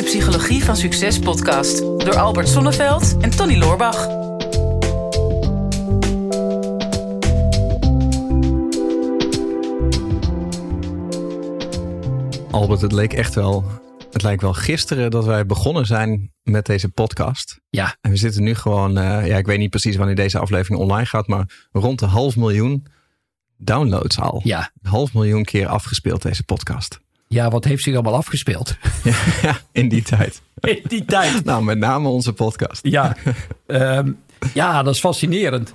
de Psychologie van Succes podcast door Albert Sonneveld en Tony Loorbach. Albert, het leek echt wel, het lijkt wel gisteren dat wij begonnen zijn met deze podcast. Ja. En we zitten nu gewoon, eh, ja, ik weet niet precies wanneer deze aflevering online gaat, maar rond de half miljoen downloads al. Ja. Een half miljoen keer afgespeeld deze podcast. Ja, wat heeft zich allemaal afgespeeld? ja, in die tijd. In die tijd. Nou, met name onze podcast. Ja, Ehm, ja dat is fascinerend.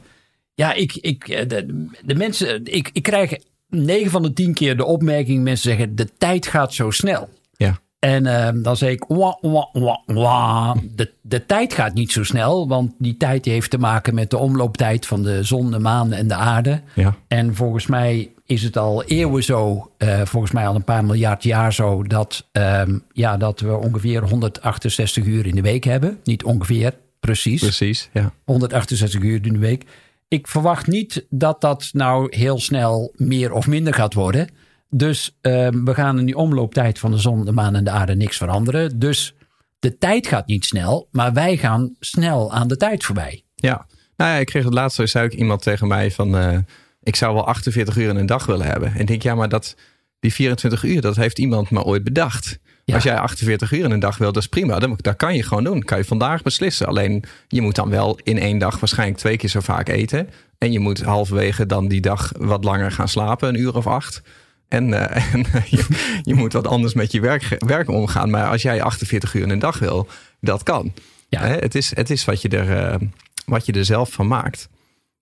Ja, ik, ik, eh, de, de mensen, ik, ik krijg 9 van de 10 keer de opmerking: mensen zeggen de tijd gaat zo snel. Ja. En ehm, dan zeg ik, wah, wah, wah, wah. De, de tijd gaat niet zo snel, want die tijd die heeft te maken met de omlooptijd van de zon, de maan en de aarde. Ja. En volgens mij is het al eeuwen zo, eh, volgens mij al een paar miljard jaar zo, dat, ehm, ja, dat we ongeveer 168 uur in de week hebben. Niet ongeveer, precies. Precies, ja. 168 uur in de week. Ik verwacht niet dat dat nou heel snel meer of minder gaat worden. Dus ehm, we gaan in die omlooptijd van de zon, de maan en de aarde niks veranderen. Dus de tijd gaat niet snel, maar wij gaan snel aan de tijd voorbij. Ja. Nou ja, ik kreeg het laatst, zei ook iemand tegen mij van, eh, ik zou wel 48 uur in een dag willen hebben. En ik denk, ja, maar dat, die 24 uur, dat heeft iemand maar ooit bedacht. Ja. Als jij 48 uur in een dag wil, dat is prima. Dat, dat kan je gewoon doen. Kan je vandaag beslissen. Alleen je moet dan wel in één dag waarschijnlijk twee keer zo vaak eten. En je moet halverwege dan die dag wat langer gaan slapen, een uur of acht. En, eh, en je, je moet wat anders met je werk, werk omgaan. Maar als jij 48 uur in een dag wil, dat kan. Ja. Hè, het, is, het is wat je er, eh, wat je er zelf van maakt.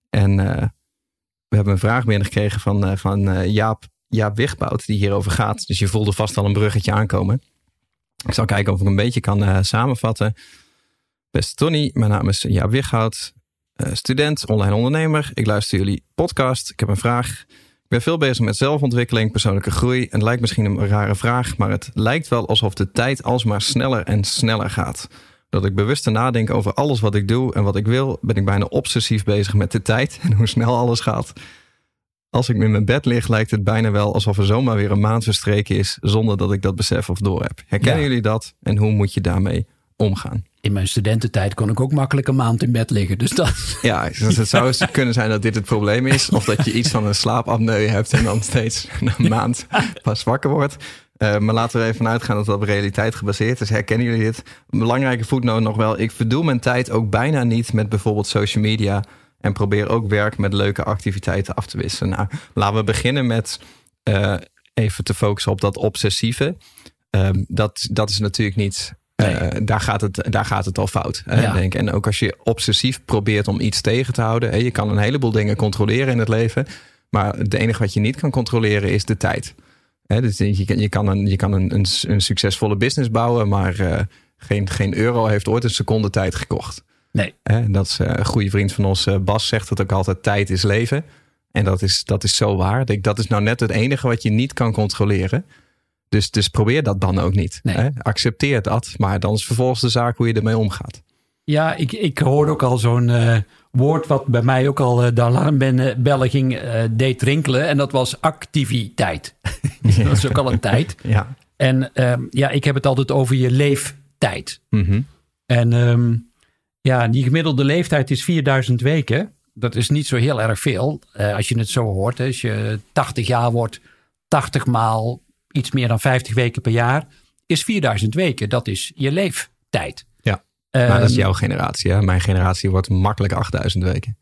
En eh, we hebben een vraag binnengekregen van, eh, van eh, Jaap, Jaap Wigbout, die hierover gaat. Dus je voelde vast al een bruggetje aankomen. Ik zal kijken of ik een beetje kan eh, samenvatten. Beste Tony, mijn naam is Jaap Wighout, student, online ondernemer. Ik luister jullie podcast. Ik heb een vraag. Ik ben veel bezig met zelfontwikkeling, persoonlijke groei. En het lijkt misschien een rare vraag, maar het lijkt wel alsof de tijd alsmaar sneller en sneller gaat. Dat ik bewuster nadenk over alles wat ik doe en wat ik wil, ben ik bijna obsessief bezig met de tijd en hoe snel alles gaat. Als ik in mijn bed lig, lijkt het bijna wel alsof er zomaar weer een maand verstreken is zonder dat ik dat besef of doorheb. Herkennen Ja. jullie dat en hoe moet je daarmee omgaan? In mijn studententijd kon ik ook makkelijk een maand in bed liggen. Dus dat, Ja, dus het zou kunnen zijn dat dit het probleem is. Of dat je iets van een slaapapneu hebt en dan steeds een maand pas wakker wordt. Eh, maar laten we er even uitgaan dat dat op realiteit gebaseerd is. Herkennen jullie dit? Een belangrijke voetnoot nog wel. Ik verdoe mijn tijd ook bijna niet met bijvoorbeeld social media. En probeer ook werk met leuke activiteiten af te wisselen. Nou, laten we beginnen met eh, even te focussen op dat obsessieve. Ehm, dat, dat is natuurlijk niet. eh, Nee. daar, gaat het, daar gaat het al fout. Hè, Ja. denk. En ook als je obsessief probeert om iets tegen te houden. Hè, je kan een heleboel dingen controleren in het leven. Maar het enige wat je niet kan controleren is de tijd. Dus je kan, je kan, een, je kan een, een, een succesvolle business bouwen. Maar eh, geen, geen euro heeft ooit een seconde tijd gekocht. nee, dat is eh, een goede vriend van ons, eh, Bas, zegt het ook altijd: tijd is leven. En dat is, dat is zo waar. Dat is nou net het enige wat je niet kan controleren. Dus, dus probeer dat dan ook niet. Nee. Accepteer dat, maar dan is vervolgens de zaak hoe je ermee omgaat. Ja, ik, ik hoorde ook al zo'n eh, woord wat bij mij ook al eh, de alarmbellen ging, eh, deed rinkelen. En dat was activiteit. dat is ook al een tijd. Ja. En ehm, ja, ik heb het altijd over je leeftijd. Mhm. En ehm, ja, die gemiddelde leeftijd is 4000 weken. Dat is niet zo heel erg veel als je het zo hoort. Hè. Als je 80 jaar wordt, 80 maal iets meer dan 50 weken per jaar, is 4000 weken. Dat is je leeftijd. Maar dat is Ehm, jouw generatie. Hè? Mijn generatie wordt makkelijk 8000 weken.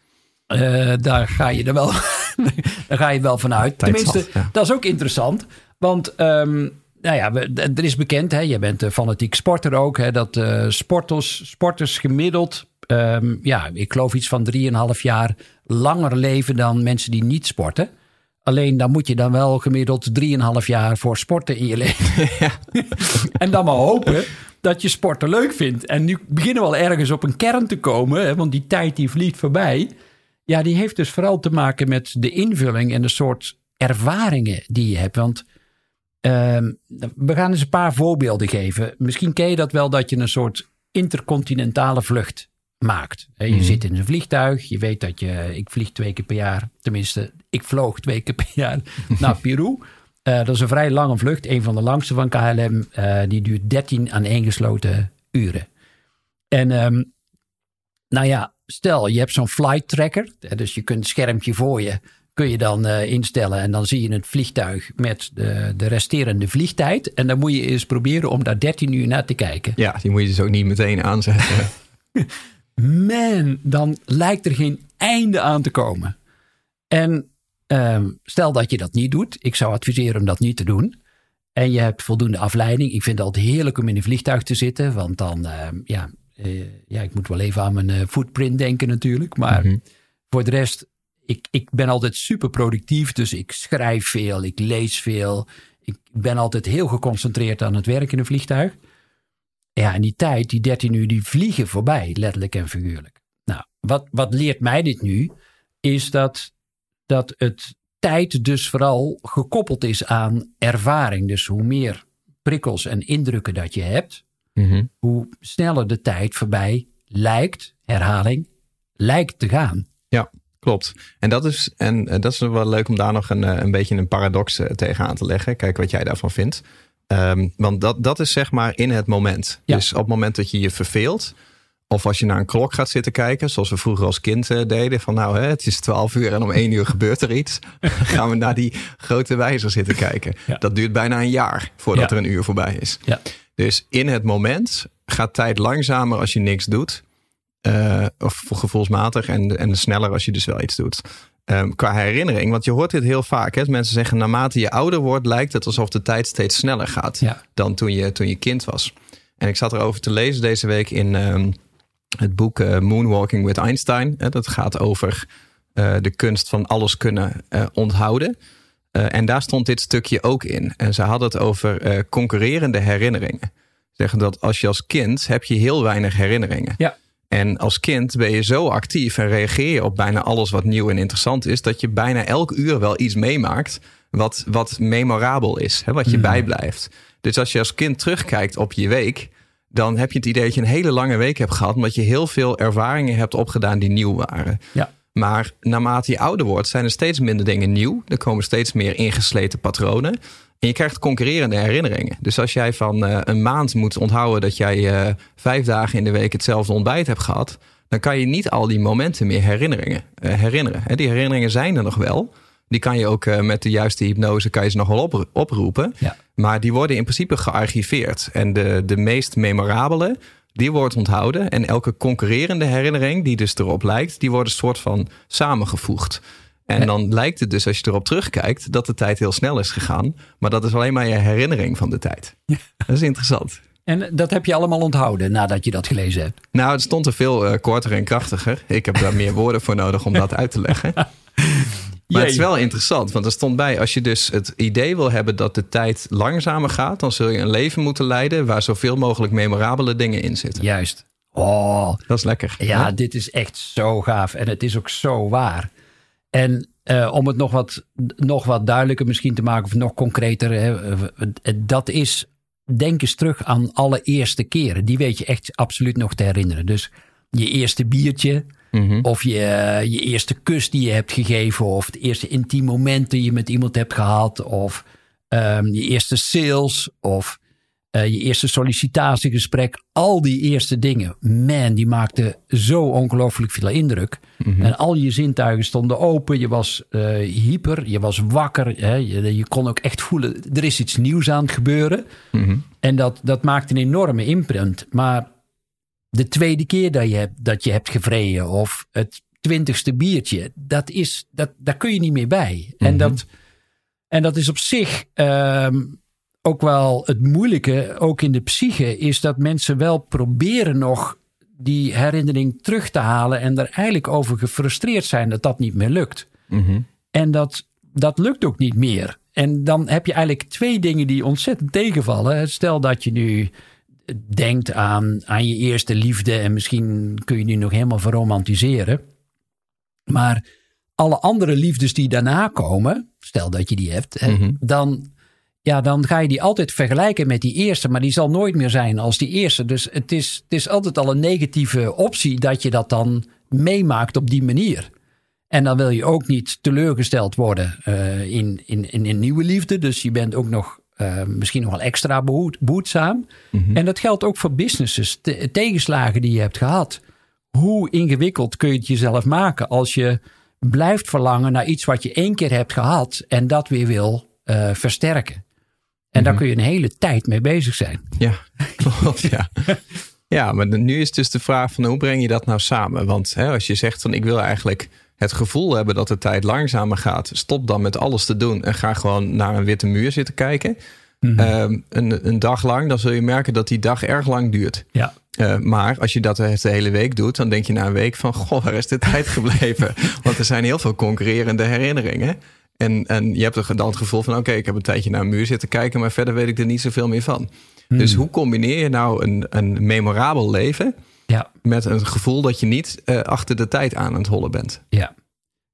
Eh, daar ga je er wel, daar ga je wel vanuit. Tenminste, zat, ja. dat is ook interessant. Want ehm, nou ja, we- er is bekend, hè, je bent een fanatiek sporter ook, hè, dat eh, sporters, sporters gemiddeld, ehm, ja, ik geloof iets van 3,5 jaar langer leven dan mensen die niet sporten. Alleen dan moet je dan wel gemiddeld 3,5 jaar voor sporten in je leven. en dan maar hopen dat je sporten leuk vindt. En nu beginnen we al ergens op een kern te komen, hè, want die tijd die vliegt voorbij. Ja, die heeft dus vooral te maken met de invulling en de soort ervaringen die je hebt. Want ehm, we gaan eens een paar voorbeelden geven. Misschien ken je dat wel dat je een soort intercontinentale vlucht maakt. Je zit in een vliegtuig, je weet dat je, ik vlieg twee keer per jaar, tenminste, ik vloog twee keer per jaar naar Peru. Eh, dat is een vrij lange vlucht. Een van de langste van KLM. Eh, die duurt 13 aan gesloten uren. En ehm, nou ja, stel je hebt zo'n flight tracker. Dus je kunt het schermpje voor je kun je dan uh, instellen. En dan zie je het vliegtuig met de, de resterende vliegtijd. En dan moet je eens proberen om daar 13 uur naar te kijken. Ja, die moet je dus ook niet meteen aanzetten. Man, dan lijkt er geen einde aan te komen. En uh, stel dat je dat niet doet. Ik zou adviseren om dat niet te doen. En je hebt voldoende afleiding. Ik vind het altijd heerlijk om in een vliegtuig te zitten. Want dan, uh, ja, uh, ja, ik moet wel even aan mijn eh, footprint denken natuurlijk. Maar mm -hmm. voor de rest, ik, ik ben altijd super productief. Dus ik schrijf veel, ik lees veel. Ik ben altijd heel geconcentreerd aan het werk in een vliegtuig. Ja, en die tijd, die 13 uur, die vliegen voorbij, letterlijk en figuurlijk. Nou, wat, wat leert mij dit nu? Is dat, dat het tijd dus vooral gekoppeld is aan ervaring. Dus hoe meer prikkels en indrukken dat je hebt, mm -hmm. hoe sneller de tijd voorbij lijkt, herhaling, lijkt te gaan. Ja, klopt. En dat is, en dat is wel leuk om daar nog een, een beetje een paradox tegenaan te leggen. Kijk wat jij daarvan vindt. Um, want dat, dat is zeg maar in het moment. Ja. Dus op het moment dat je je verveelt. Of als je naar een klok gaat zitten kijken. Zoals we vroeger als kind uh, deden. Van nou, hè, het is 12 uur en om 1 uur gebeurt er iets. Gaan we naar die grote wijzer zitten kijken. Ja. Dat duurt bijna een jaar voordat ja. er een uur voorbij is. Dus in het moment gaat tijd langzamer als je niks doet. Uh, of gevoelsmatig en, en sneller als je dus wel iets doet. Um, qua herinnering. Want je hoort dit heel vaak. Hè? Mensen zeggen naarmate je ouder wordt lijkt het alsof de tijd steeds sneller gaat ja. dan toen je, toen je kind was. En ik zat erover te lezen deze week in um, het boek uh, Moonwalking with Einstein. Hè? Dat gaat over uh, de kunst van alles kunnen uh, onthouden. en daar stond dit stukje ook in. En ze hadden het over concurrerende herinneringen. Zeggen dat als je als kind heb je heel weinig herinneringen. Ja. En als kind ben je zo actief en reageer je op bijna alles wat nieuw en interessant is, dat je bijna elk uur wel iets meemaakt wat, wat memorabel is, hè, wat je mm. bijblijft. Dus als je als kind terugkijkt op je week, dan heb je het idee dat je een hele lange week hebt gehad, omdat je heel veel ervaringen hebt opgedaan die nieuw waren. Ja. Maar naarmate je ouder wordt, zijn er steeds minder dingen nieuw. Er komen steeds meer ingesleten patronen. En je krijgt concurrerende herinneringen. Dus als jij van uh, een maand moet onthouden dat jij uh, vijf dagen in de week hetzelfde ontbijt hebt gehad, dan kan je niet al die momenten meer herinneringen, uh, herinneren. He, die herinneringen zijn er nog wel. Die kan je ook met de juiste hypnose kan je ze nog wel op, oproepen. Ja. Maar die worden in principe gearchiveerd. En de, de meest memorabele, die wordt onthouden. En elke concurrerende herinnering die dus erop lijkt, die wordt een soort van samengevoegd. En dan lijkt het dus, als je erop terugkijkt, dat de tijd heel snel is gegaan. Maar dat is alleen maar je herinnering van de tijd. Ja. Dat is interessant. En dat heb je allemaal onthouden nadat je dat gelezen hebt? Nou, het stond er veel uh, korter en krachtiger. Ik heb daar meer woorden voor nodig om dat uit te leggen. Maar het is wel interessant, want er stond bij: als je dus het idee wil hebben dat de tijd langzamer gaat, dan zul je een leven moeten leiden waar zoveel mogelijk memorabele dingen in zitten. Juist. Oh, dat is lekker. Ja, hè? dit is echt zo gaaf en het is ook zo waar. En uh, om het nog wat, nog wat duidelijker misschien te maken, of nog concreter, hè, dat is. Denk eens terug aan alle eerste keren. Die weet je echt absoluut nog te herinneren. Dus je eerste biertje, mm -hmm. of je, je eerste kus die je hebt gegeven, of het eerste intiem moment die je met iemand hebt gehad, of um, je eerste sales, of uh, je eerste sollicitatiegesprek, al die eerste dingen, man, die maakten zo ongelooflijk veel indruk. Mm -hmm. En al je zintuigen stonden open, je was uh, hyper, je was wakker, hè? Je, je, kon ook echt voelen, er is iets nieuws aan het gebeuren. Mm -hmm. En dat, dat maakt een enorme imprint. Maar de tweede keer dat je, hebt, dat je hebt gevreden of het twintigste biertje, dat is, dat, daar kun je niet meer bij. Mm -hmm. En, dat, en dat is op zich... Um, ook wel het moeilijke, ook in de psyche, is dat mensen wel proberen nog die herinnering terug te halen en er eigenlijk over gefrustreerd zijn dat dat niet meer lukt. Mm -hmm. En dat, dat lukt ook niet meer. En dan heb je eigenlijk twee dingen die ontzettend tegenvallen. Stel dat je nu denkt aan, aan je eerste liefde en misschien kun je die nog helemaal verromantiseren. Maar alle andere liefdes die daarna komen, stel dat je die hebt, mm -hmm. dan ja, dan ga je die altijd vergelijken met die eerste, maar die zal nooit meer zijn als die eerste. Dus het is, het is altijd al een negatieve optie dat je dat dan meemaakt op die manier. En dan wil je ook niet teleurgesteld worden uh, in, in, in nieuwe liefde. Dus je bent ook nog uh, misschien nog wel extra behoed, behoedzaam. Mm -hmm. En dat geldt ook voor businesses. Te, tegenslagen die je hebt gehad. Hoe ingewikkeld kun je het jezelf maken als je blijft verlangen naar iets wat je één keer hebt gehad en dat weer wil uh, versterken. En daar kun je een hele tijd mee bezig zijn. Ja, klopt. Ja. ja, maar nu is dus de vraag van hoe breng je dat nou samen? Want hè, als je zegt van ik wil eigenlijk het gevoel hebben dat de tijd langzamer gaat, stop dan met alles te doen en ga gewoon naar een witte muur zitten kijken. Mm -hmm. uh, een, een, dag lang, dan zul je merken dat die dag erg lang duurt. Ja. Uh, maar als je dat de hele week doet, dan denk je na een week van: Goh, waar is de tijd gebleven? Want er zijn heel veel concurrerende herinneringen. En, en je hebt dan het gevoel van: Oké, okay, ik heb een tijdje naar een muur zitten kijken, maar verder weet ik er niet zoveel meer van. Mm. Dus hoe combineer je nou een, een memorabel leven ja. met een gevoel dat je niet uh, achter de tijd aan het hollen bent? Ja.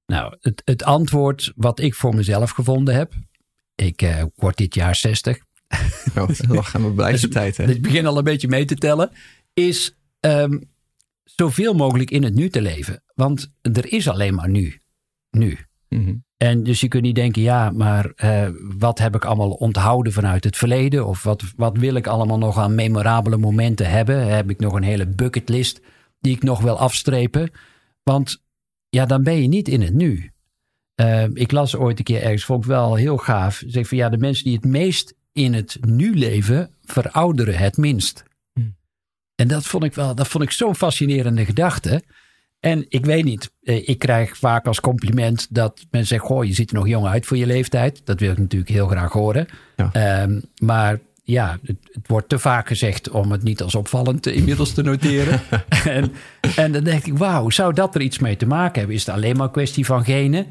Nou, het, het antwoord wat ik voor mezelf gevonden heb. Ik uh, word dit jaar 60. Oh, dan gaan we blijven dus, tijd. Hè? Dus ik begin al een beetje mee te tellen. Is um, zoveel mogelijk in het nu te leven. Want er is alleen maar nu. Nu. Mm -hmm. En dus je kunt niet denken, ja, maar uh, wat heb ik allemaal onthouden vanuit het verleden? Of wat, wat wil ik allemaal nog aan memorabele momenten hebben? Heb ik nog een hele bucketlist die ik nog wil afstrepen? Want ja, dan ben je niet in het nu. Uh, ik las ooit een keer ergens, vond ik wel heel gaaf. Zeg van ja, de mensen die het meest in het nu leven, verouderen het minst. Hmm. En dat vond ik wel, dat vond ik zo'n fascinerende gedachte. En ik weet niet, ik krijg vaak als compliment dat mensen zeggen: Goh, je ziet er nog jong uit voor je leeftijd. Dat wil ik natuurlijk heel graag horen. Ja. Um, maar ja, het, het, wordt te vaak gezegd om het niet als opvallend inmiddels te noteren. en, en dan denk ik: Wauw, zou dat er iets mee te maken hebben? Is het alleen maar een kwestie van genen?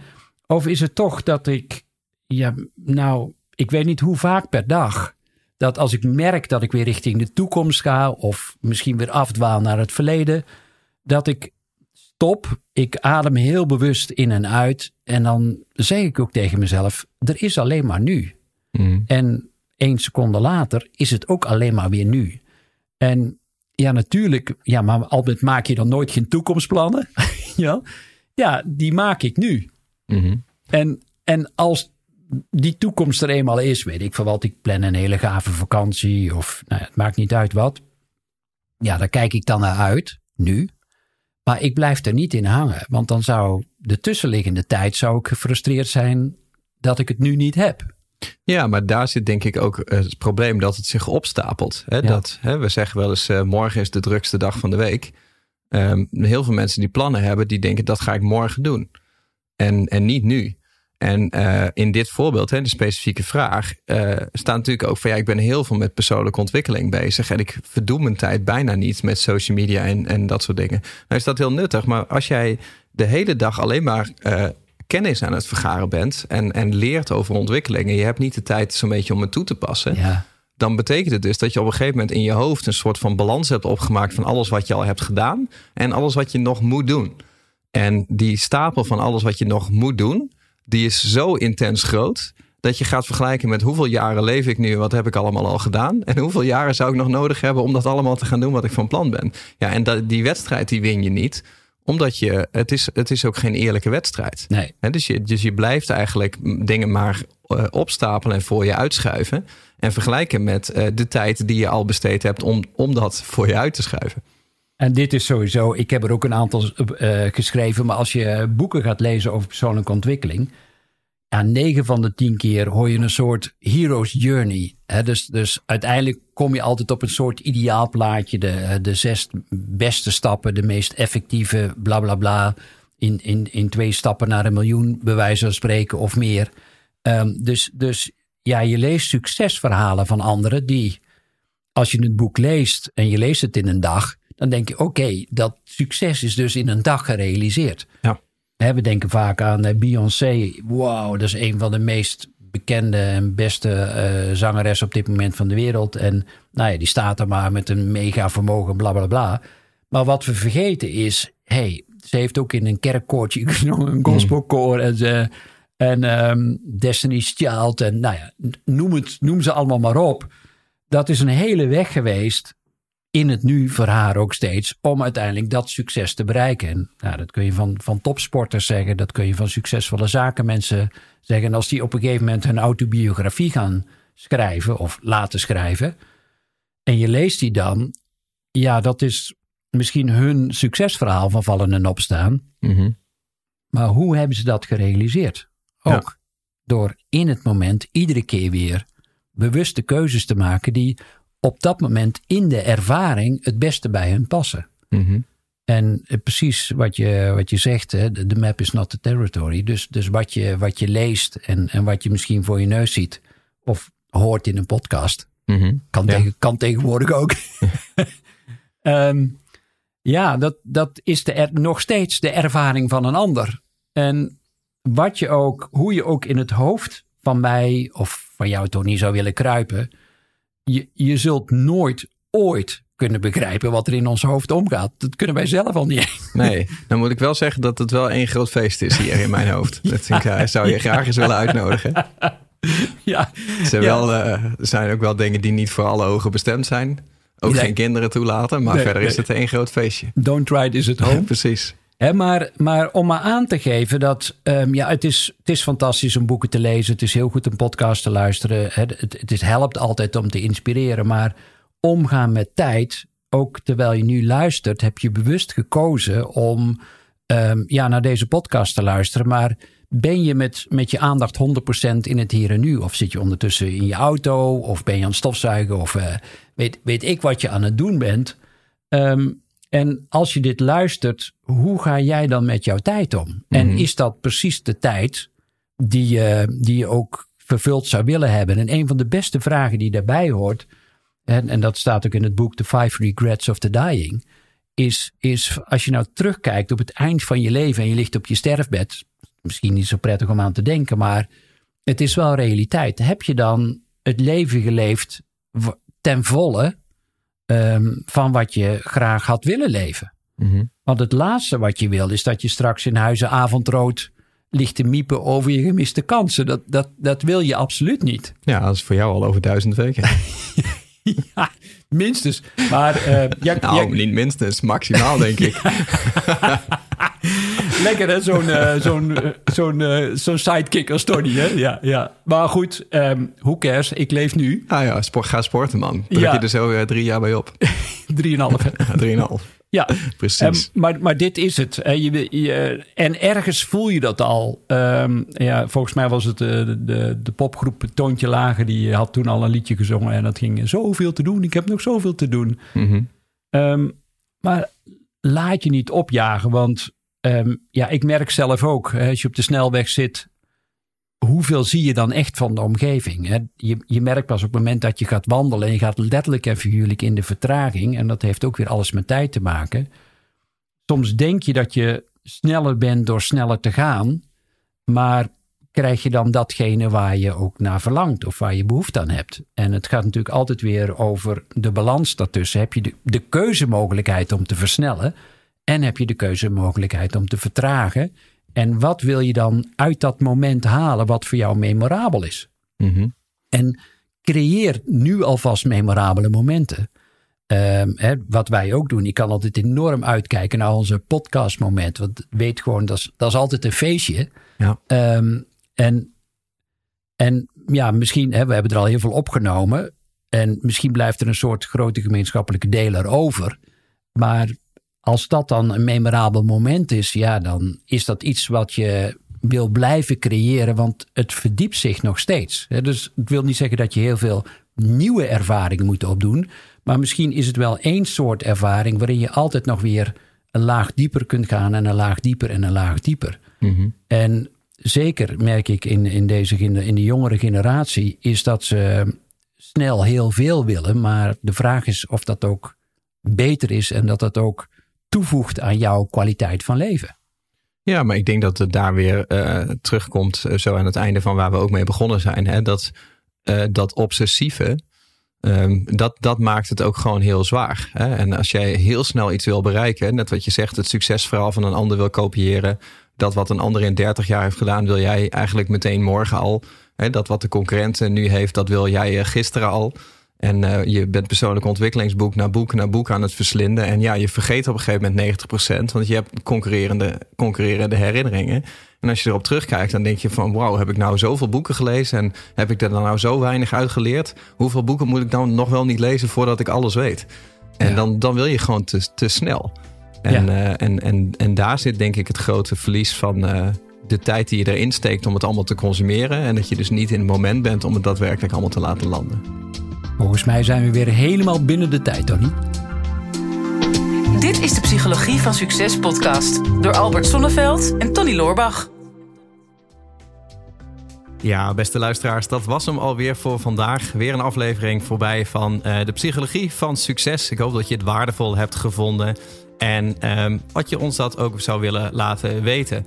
Of is het toch dat ik, ja, nou, ik weet niet hoe vaak per dag. Dat als ik merk dat ik weer richting de toekomst ga, of misschien weer afdwaal naar het verleden, dat ik stop, ik adem heel bewust in en uit. En dan zeg ik ook tegen mezelf: er is alleen maar nu. Mm. En één seconde later is het ook alleen maar weer nu. En ja, natuurlijk, ja, maar altijd maak je dan nooit geen toekomstplannen. ja? ja, die maak ik nu. Mm -hmm. En, en als die toekomst er eenmaal is, weet ik van wat, ik plan een hele gave vakantie of nou ja, het maakt niet uit wat. Ja, daar kijk ik dan naar uit, nu. Maar ik blijf er niet in hangen, want dan zou de tussenliggende tijd zou ik gefrustreerd zijn dat ik het nu niet heb. Ja, maar daar zit denk ik ook het probleem dat het zich opstapelt. Hè? Ja. Dat, hè, we zeggen wel eens, uh, morgen is de drukste dag van de week. Um, heel veel mensen die plannen hebben, die denken dat ga ik morgen doen. En, en niet nu. En uh, in dit voorbeeld, hè, de specifieke vraag, uh, staat natuurlijk ook van ja, ik ben heel veel met persoonlijke ontwikkeling bezig. En ik verdoe mijn tijd bijna niet met social media en, en dat soort dingen. Nou is dat heel nuttig. Maar als jij de hele dag alleen maar uh, kennis aan het vergaren bent en, en leert over ontwikkeling. En je hebt niet de tijd zo'n beetje om het toe te passen. Ja. Dan betekent het dus dat je op een gegeven moment in je hoofd een soort van balans hebt opgemaakt van alles wat je al hebt gedaan en alles wat je nog moet doen. En die stapel van alles wat je nog moet doen, die is zo intens groot dat je gaat vergelijken met hoeveel jaren leef ik nu, wat heb ik allemaal al gedaan en hoeveel jaren zou ik nog nodig hebben om dat allemaal te gaan doen wat ik van plan ben. Ja, en dat, die wedstrijd die win je niet, omdat je, het is, het is ook geen eerlijke wedstrijd. Nee. He, dus, je, dus je blijft eigenlijk dingen maar uh, opstapelen en voor je uitschuiven en vergelijken met uh, de tijd die je al besteed hebt om, om dat voor je uit te schuiven. En dit is sowieso, ik heb er ook een aantal uh, geschreven, maar als je boeken gaat lezen over persoonlijke ontwikkeling, ja, 9 van de 10 keer hoor je een soort hero's journey. He, dus, dus uiteindelijk kom je altijd op een soort ideaalplaatje, de, de zes beste stappen, de meest effectieve, bla bla bla, in, in, in twee stappen naar een miljoen, bij wijze van spreken, of meer. Um, dus, dus ja, je leest succesverhalen van anderen die, als je het boek leest en je leest het in een dag, dan denk je, oké, okay, dat succes is dus in een dag gerealiseerd. Ja. We denken vaak aan Beyoncé. Wow, dat is een van de meest bekende en beste uh, zangeres op dit moment van de wereld. En nou ja, die staat er maar met een mega vermogen, bla bla bla. Maar wat we vergeten is, hey, ze heeft ook in een kerkkoortje gezongen, een gospelkoor. En, ze, en um, Destiny's Child en nou ja, noem, het, noem ze allemaal maar op. Dat is een hele weg geweest in het nu voor haar ook steeds om uiteindelijk dat succes te bereiken. En nou, dat kun je van, van topsporters zeggen, dat kun je van succesvolle zakenmensen zeggen. En als die op een gegeven moment hun autobiografie gaan schrijven of laten schrijven, en je leest die dan, ja, dat is misschien hun succesverhaal van vallen en opstaan. Mhm. Maar hoe hebben ze dat gerealiseerd? Ook door in het moment iedere keer weer bewuste keuzes te maken die op dat moment in de ervaring het beste bij hen passen. Mhm. En eh, precies wat je, wat je zegt, hè, de map is not the territory. Dus, dus wat, je, wat je leest en, en wat je misschien voor je neus ziet of hoort in een podcast, Mhm. kan, Ja. kan tegenwoordig ook. Ehm, ja, dat, dat is de er, nog steeds de ervaring van een ander. En wat je ook, hoe je ook in het hoofd van mij of van jou toch niet zou willen kruipen, je, je zult nooit ooit kunnen begrijpen wat er in ons hoofd omgaat. Dat kunnen wij zelf al niet. Nee, dan moet ik wel zeggen dat het wel één groot feest is hier in mijn hoofd. Dat ik, eh, zou je graag eens willen uitnodigen. ja, Er eh, er zijn ook wel dingen die niet voor alle ogen bestemd zijn. Ook Nee. geen kinderen toelaten, maar Nee, verder is het één groot feestje. don't try this at home. Precies. Maar, maar om maar aan te geven dat ehm, ja, het, is, het is fantastisch om boeken te lezen. Het is heel goed een podcast te luisteren. Het, het is, helpt altijd om te inspireren. Maar omgaan met tijd, ook terwijl je nu luistert, heb je bewust gekozen om ehm, ja, naar deze podcast te luisteren. Maar ben je met, met je aandacht 100% in het hier en nu? Of zit je ondertussen in je auto? Of ben je aan het stofzuigen? Of eh, weet, weet ik wat je aan het doen bent? Ehm, en als je dit luistert, hoe ga jij dan met jouw tijd om? En is dat precies de tijd die je, die je ook vervuld zou willen hebben? En een van de beste vragen die daarbij hoort, en, en dat staat ook in het boek The Five Regrets of the Dying, is, is als je nou terugkijkt op het eind van je leven en je ligt op je sterfbed, misschien niet zo prettig om aan te denken, maar het is wel realiteit. Heb je dan het leven geleefd ten volle ehm, van wat je graag had willen leven? Mhm. Want het laatste wat je wil is dat je straks in huizen avondrood ligt te miepen over je gemiste kansen. Dat, dat, dat wil je absoluut niet. Ja, dat is voor jou al over duizend weken. ja, minstens. Maar eh, ja, Nou, ja, niet minstens, maximaal denk ik. lekker hè, zo'n eh, zo'n eh, zo'n eh, zo'n sidekick als Tony. Hè? Ja, ja. Maar goed, ehm hoe cares? Ik leef nu. Ah ja, sport, ga sporten man. Druk Ja. je er zo eh, drie jaar bij op. Drieënhalf. Drieënhalf. Ja, Precies. Ehm, maar, maar dit is het. Je, je- en ergens voel je dat al. Ehm, ja, volgens mij was het de, de, de popgroep Toontje Lager. Die had toen al een liedje gezongen. En dat ging zoveel te doen. Ik heb nog zoveel te doen. Mhm. Maar laat je niet opjagen. Want ehm, ja, ik merk zelf ook. Als je op de snelweg zit. Hoeveel zie je dan echt van de omgeving? Hè? Je, je merkt pas op het moment dat je gaat wandelen. En je gaat letterlijk en figuurlijk in de vertraging. En dat heeft ook weer alles met tijd te maken. Soms denk je dat je sneller bent door sneller te gaan. Maar krijg je dan datgene waar je ook naar verlangt of waar je behoefte aan hebt. En het gaat natuurlijk altijd weer over de balans daartussen. Heb je de, de keuzemogelijkheid om te versnellen en heb je de keuzemogelijkheid om te vertragen. En wat wil je dan uit dat moment halen wat voor jou memorabel is? Mhm. En creëer nu alvast memorabele momenten. Ehm, hè, wat wij ook doen. Ik kan altijd enorm uitkijken naar onze podcastmoment. Want weet gewoon, dat is, dat is altijd een feestje. Ja. Ehm, en, en ja, misschien, hè, we hebben er al heel veel opgenomen. En misschien blijft er een soort grote gemeenschappelijke deler over. Maar als dat dan een memorabel moment is, ja, dan is dat iets wat je wil blijven creëren, want het verdiept zich nog steeds. Dus ik wil niet zeggen dat je heel veel nieuwe ervaringen moet opdoen, maar misschien is het wel één soort ervaring waarin je altijd nog weer een laag dieper kunt gaan en een laag dieper en een laag dieper. Mhm. En zeker merk ik in, in, deze, in de jongere generatie, is dat ze snel heel veel willen. Maar de vraag is of dat ook beter is en dat dat ook toevoegt aan jouw kwaliteit van leven. Ja, maar ik denk dat het daar weer eh, terugkomt, eh, zo aan het einde van waar we ook mee begonnen zijn. Hè? Dat, eh, dat obsessieve, ehm, dat, dat maakt het ook gewoon heel zwaar. Hè? En als jij heel snel iets wil bereiken, net wat je zegt, het succesverhaal van een ander wil kopiëren. Dat wat een ander in 30 jaar heeft gedaan, wil jij eigenlijk meteen morgen al. Hè? Dat wat de concurrent nu heeft, dat wil jij gisteren al. En uh, je bent persoonlijk ontwikkelingsboek na boek na boek aan het verslinden. En ja, je vergeet op een gegeven moment 90%, want je hebt concurrerende, concurrerende herinneringen. En als je erop terugkijkt, dan denk je van wauw, heb ik nou zoveel boeken gelezen en heb ik er dan nou zo weinig uitgeleerd? Hoeveel boeken moet ik dan nog wel niet lezen voordat ik alles weet? En dan, dan wil je gewoon te, te snel. En, ja. uh, en, en, en daar zit denk ik het grote verlies van uh, de tijd die je erin steekt om het allemaal te consumeren. En dat je dus niet in het moment bent om het daadwerkelijk allemaal te laten landen. Volgens mij zijn we weer helemaal binnen de tijd, Tony. Dit is de Psychologie van Succes podcast door Albert Sonneveld en Tony Loorbach. Ja, beste luisteraars, dat was hem alweer voor vandaag. Weer een aflevering voorbij van uh, de Psychologie van Succes. Ik hoop dat je het waardevol hebt gevonden en um, wat je ons dat ook zou willen laten weten.